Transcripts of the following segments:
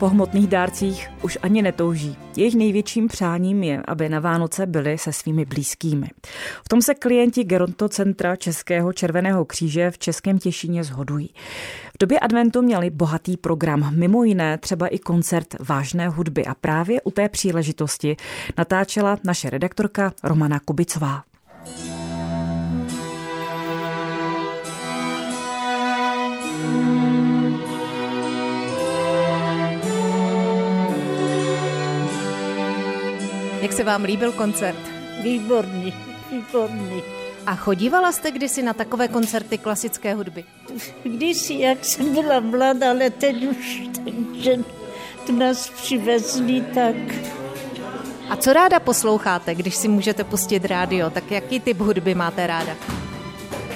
Po hmotných dárcích už ani netouží. Jejich největším přáním je, aby na Vánoce byli se svými blízkými. V tom se klienti Gerontocentra Českého červeného kříže v Českém Těšíně zhodují. V době adventu měli bohatý program, mimo jiné třeba i koncert vážné hudby a právě u té příležitosti natáčela naše redaktorka Romana Kubicová. Jak se vám líbil koncert? Výborný, výborný. A chodívala jste kdysi na takové koncerty klasické hudby? Kdysi, jak jsem byla mladá, ale teď už, takže tu nás přivezli, tak... A co ráda posloucháte, když si můžete pustit rádio? Tak jaký typ hudby máte ráda?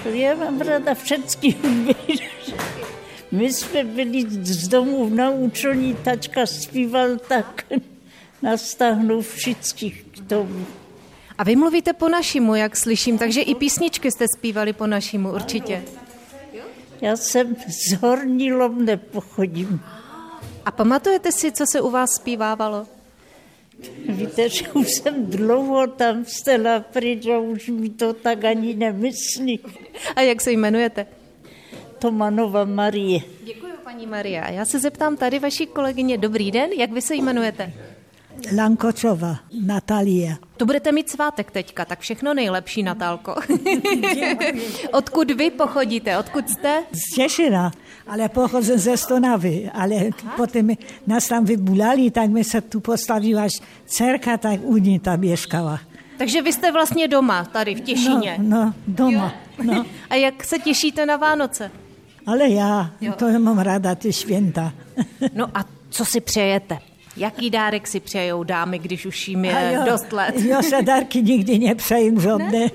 Já mám ráda všechny hudby. My jsme byli z domu naučení, tačka zpíval tak nás stáhnou všech k tomu. A vy mluvíte po našimu, jak slyším, takže i písničky jste zpívali po našimu, určitě. Já jsem z Horní Lomne pochodím. A pamatujete si, co se u vás zpívávalo? Víte, že už jsem dlouho tam stela pryč a už mi to tak ani nemyslí. A jak se jmenujete? Tomanova Marie. Děkuji, paní Maria. Já se zeptám tady vaší kolegyně. Dobrý den, jak vy se jmenujete? Lankočova, Natalia. To budete mít svátek teďka, tak všechno nejlepší, Natálko. Odkud vy pochodíte? Odkud jste? Z Těšina, ale pochodzę ze Stonavy, ale Aha. potem nás tam vybulali, tak mi se tu postavila dcerka, tak u ní tam měškala. Takže vy jste vlastně doma, tady v Těšině. No, no doma. No. A jak se těšíte na Vánoce? Ale já, jo. to mám ráda, ty svěnta. no a co si přejete? Jaký dárek si přejou dámy, když už jim je jo, dost let? Jo se dárky nikdy nepřejím žádné. Ne?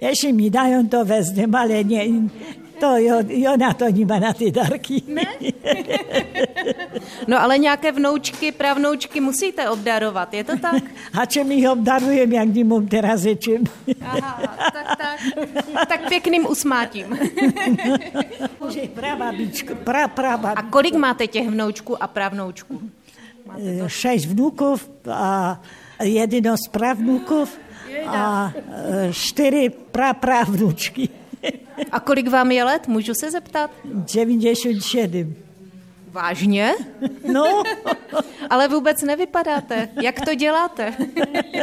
Ještě mi dají to vezmem, ale ne, to jo, jo na to nemá na ty dárky. Ne? No ale nějaké vnoučky, pravnoučky musíte obdarovat, je to tak? A čem jich obdarujem, jak nemám teraz čím. Aha, tak, tak. Tak pěkným usmátím. Že prababička, pra, prababička. A kolik máte těch vnoučků a pravnoučků? Šest vnuků a jedno z pravnuků a čtyři prapravnučky. A kolik vám je let, můžu se zeptat? 97. Vážně? No. Ale vůbec nevypadáte. Jak to děláte?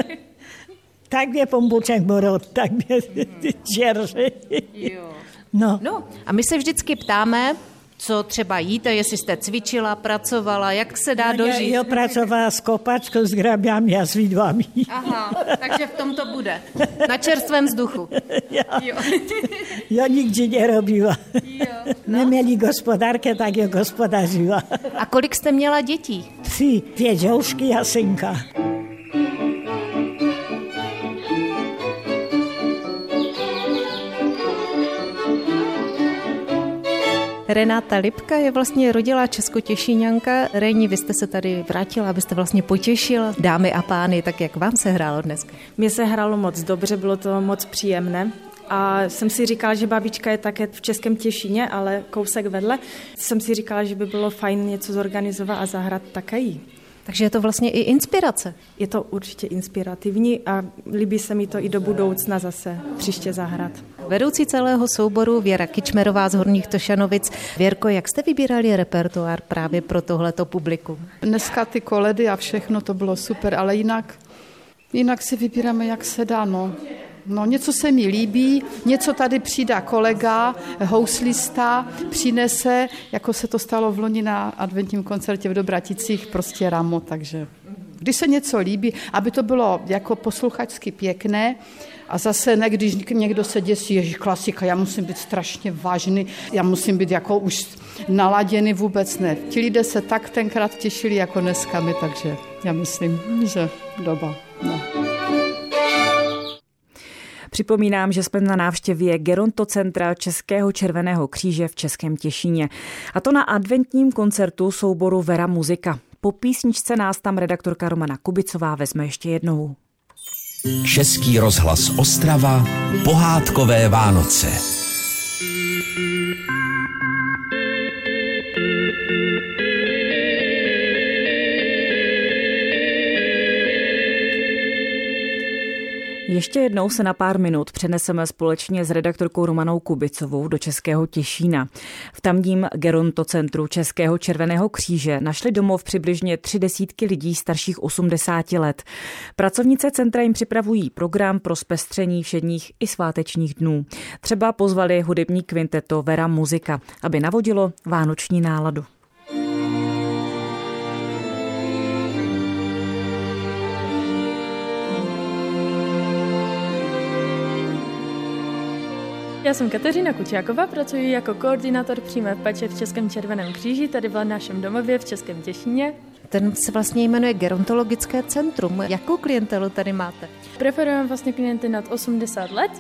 tak mě pombuček morot, tak mě čerže. No. no. A my se vždycky ptáme, co třeba jíte, jestli jste cvičila, pracovala, jak se dá dožít? Já, já pracovala s kopačkou, s grabiami a s vidvami. Aha, takže v tom to bude. Na čerstvém vzduchu. Já, jo. já nikdy nerobila. Jo, no. Neměli gospodárky, tak je gospodařila. A kolik jste měla dětí? Tři, pět žoušky a synka. Renáta Lipka je vlastně rodilá českotěšíňanka. Reni, vy jste se tady vrátila, abyste vlastně potěšila dámy a pány, tak jak vám se hrálo dnes? Mně se hrálo moc dobře, bylo to moc příjemné. A jsem si říkala, že babička je také v Českém Těšíně, ale kousek vedle. Jsem si říkala, že by bylo fajn něco zorganizovat a zahrát také jí. Takže je to vlastně i inspirace. Je to určitě inspirativní a líbí se mi to i do budoucna zase příště zahrát. Vedoucí celého souboru Věra Kičmerová z Horních Tošanovic. Věrko, jak jste vybírali repertoár právě pro tohleto publikum? Dneska ty koledy a všechno to bylo super, ale jinak, jinak si vybíráme, jak se dá. No. No, něco se mi líbí, něco tady přidá kolega, houslista, přinese, jako se to stalo v loni na adventním koncertě v Dobraticích, prostě ramo, takže když se něco líbí, aby to bylo jako posluchačsky pěkné, a zase ne, když někdo se děsí, ježi, klasika, já musím být strašně vážný, já musím být jako už naladěný, vůbec ne. Ti lidé se tak tenkrát těšili jako dneska my, takže já myslím, že doba. No. Připomínám, že jsme na návštěvě Gerontocentra Českého červeného kříže v Českém Těšíně. A to na adventním koncertu souboru Vera Muzika. Po písničce nás tam redaktorka Romana Kubicová vezme ještě jednou. Český rozhlas Ostrava, pohádkové Vánoce. Ještě jednou se na pár minut přeneseme společně s redaktorkou Romanou Kubicovou do Českého Těšína. V tamním Geronto centru Českého červeného kříže našli domov přibližně tři desítky lidí starších 80 let. Pracovnice centra jim připravují program pro zpestření všedních i svátečních dnů. Třeba pozvali hudební kvinteto Vera Muzika, aby navodilo vánoční náladu. Já jsem Kateřina Kučáková, pracuji jako koordinátor přímé péče v Českém červeném kříži, tady v našem domově v Českém Těšíně. Ten se vlastně jmenuje Gerontologické centrum. Jakou klientelu tady máte? Preferujeme vlastně klienty nad 80 let,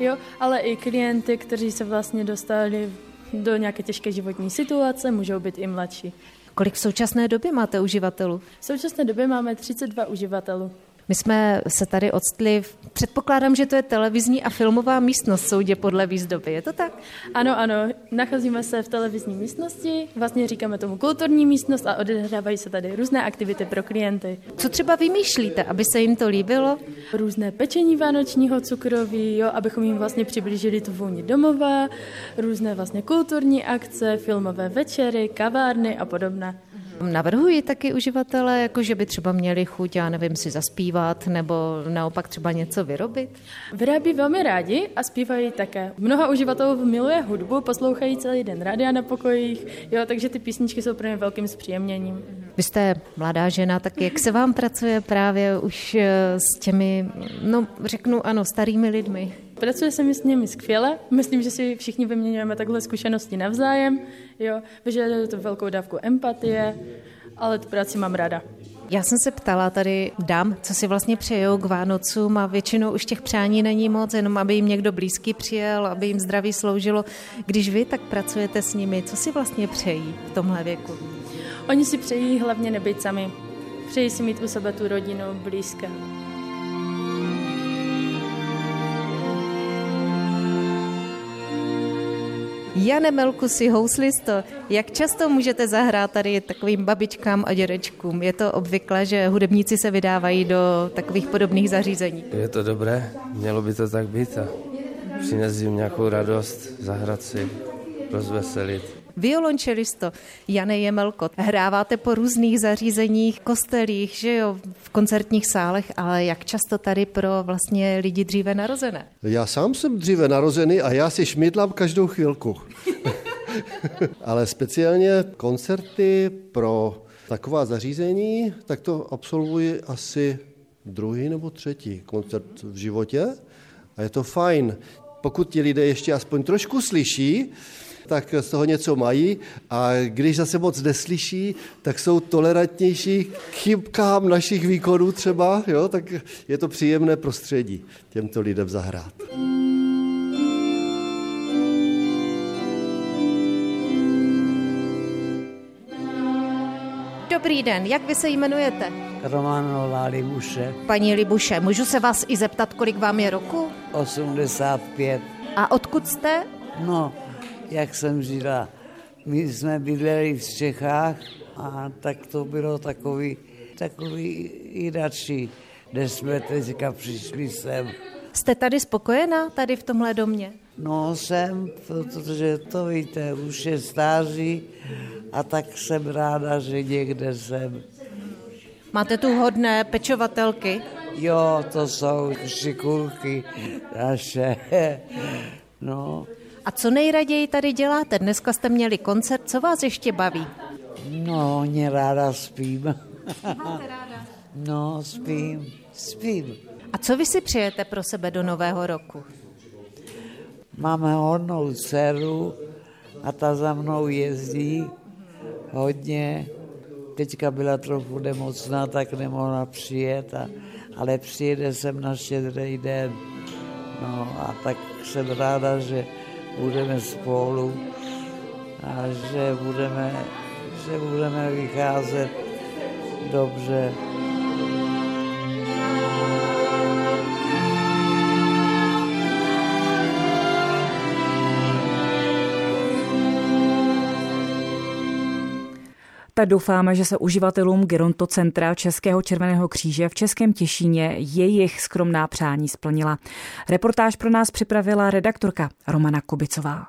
jo, ale i klienty, kteří se vlastně dostali do nějaké těžké životní situace, můžou být i mladší. Kolik v současné době máte uživatelů? V současné době máme 32 uživatelů. My jsme se tady odstli, předpokládám, že to je televizní a filmová místnost soudě podle výzdoby, je to tak? Ano, ano, nacházíme se v televizní místnosti, vlastně říkáme tomu kulturní místnost a odehrávají se tady různé aktivity pro klienty. Co třeba vymýšlíte, aby se jim to líbilo? Různé pečení vánočního cukroví, jo, abychom jim vlastně přiblížili tu vůni domova, různé vlastně kulturní akce, filmové večery, kavárny a podobné. Navrhuji taky uživatele, jako že by třeba měli chuť, já nevím, si zaspívat nebo naopak třeba něco vyrobit? Vyrábí velmi rádi a zpívají také. Mnoha uživatelů miluje hudbu, poslouchají celý den rádia na pokojích, jo, takže ty písničky jsou pro ně velkým zpříjemněním. Vy jste mladá žena, tak jak se vám pracuje právě už eh, s těmi, no řeknu ano, starými lidmi? Pracuje se mi s nimi skvěle. Myslím, že si všichni vyměňujeme takhle zkušenosti navzájem. Jo, vyžaduje to velkou dávku empatie, ale tu práci mám ráda. Já jsem se ptala tady dám, co si vlastně přejou k Vánocům a většinou už těch přání není moc, jenom aby jim někdo blízký přijel, aby jim zdraví sloužilo. Když vy tak pracujete s nimi, co si vlastně přejí v tomhle věku? Oni si přejí hlavně nebyt sami. Přejí si mít u sebe tu rodinu blízké. Jane Melkusi, houslisto, jak často můžete zahrát tady takovým babičkám a dědečkům? Je to obvykle, že hudebníci se vydávají do takových podobných zařízení? Je to dobré, mělo by to tak být a přinést jim nějakou radost, zahrát si, rozveselit violončelisto Jane Jemelko. Hráváte po různých zařízeních, kostelích, že jo, v koncertních sálech, ale jak často tady pro vlastně lidi dříve narozené? Já sám jsem dříve narozený a já si šmidlám každou chvilku. ale speciálně koncerty pro taková zařízení, tak to absolvuji asi druhý nebo třetí koncert v životě a je to fajn. Pokud ti lidé ještě aspoň trošku slyší, tak z toho něco mají a když zase moc neslyší, tak jsou tolerantnější k chybkám našich výkonů třeba, jo, tak je to příjemné prostředí těmto lidem zahrát. Dobrý den, jak vy se jmenujete? Romanová Libuše. Paní Libuše, můžu se vás i zeptat, kolik vám je roku? 85. A odkud jste? No, jak jsem říkala, my jsme bydleli v Čechách a tak to bylo takový, takový jinačí, než jsme teďka přišli sem. Jste tady spokojená, tady v tomhle domě? No jsem, protože to víte, už je stáří a tak jsem ráda, že někde jsem. Máte tu hodné pečovatelky? Jo, to jsou šikulky naše. No, a co nejraději tady děláte? Dneska jste měli koncert, co vás ještě baví? No, hodně ráda spím. Máte ráda? No, spím, spím. A co vy si přejete pro sebe do nového roku? Máme hodnou dceru a ta za mnou jezdí hodně. Teďka byla trochu nemocná, tak nemohla přijet, a, ale přijede sem na štědrý den. No a tak jsem ráda, že budeme spolu a že budeme, že budeme vycházet dobře. Tak doufáme, že se uživatelům Geronto Centra Českého červeného kříže v Českém Těšíně jejich skromná přání splnila. Reportáž pro nás připravila redaktorka Romana Kubicová.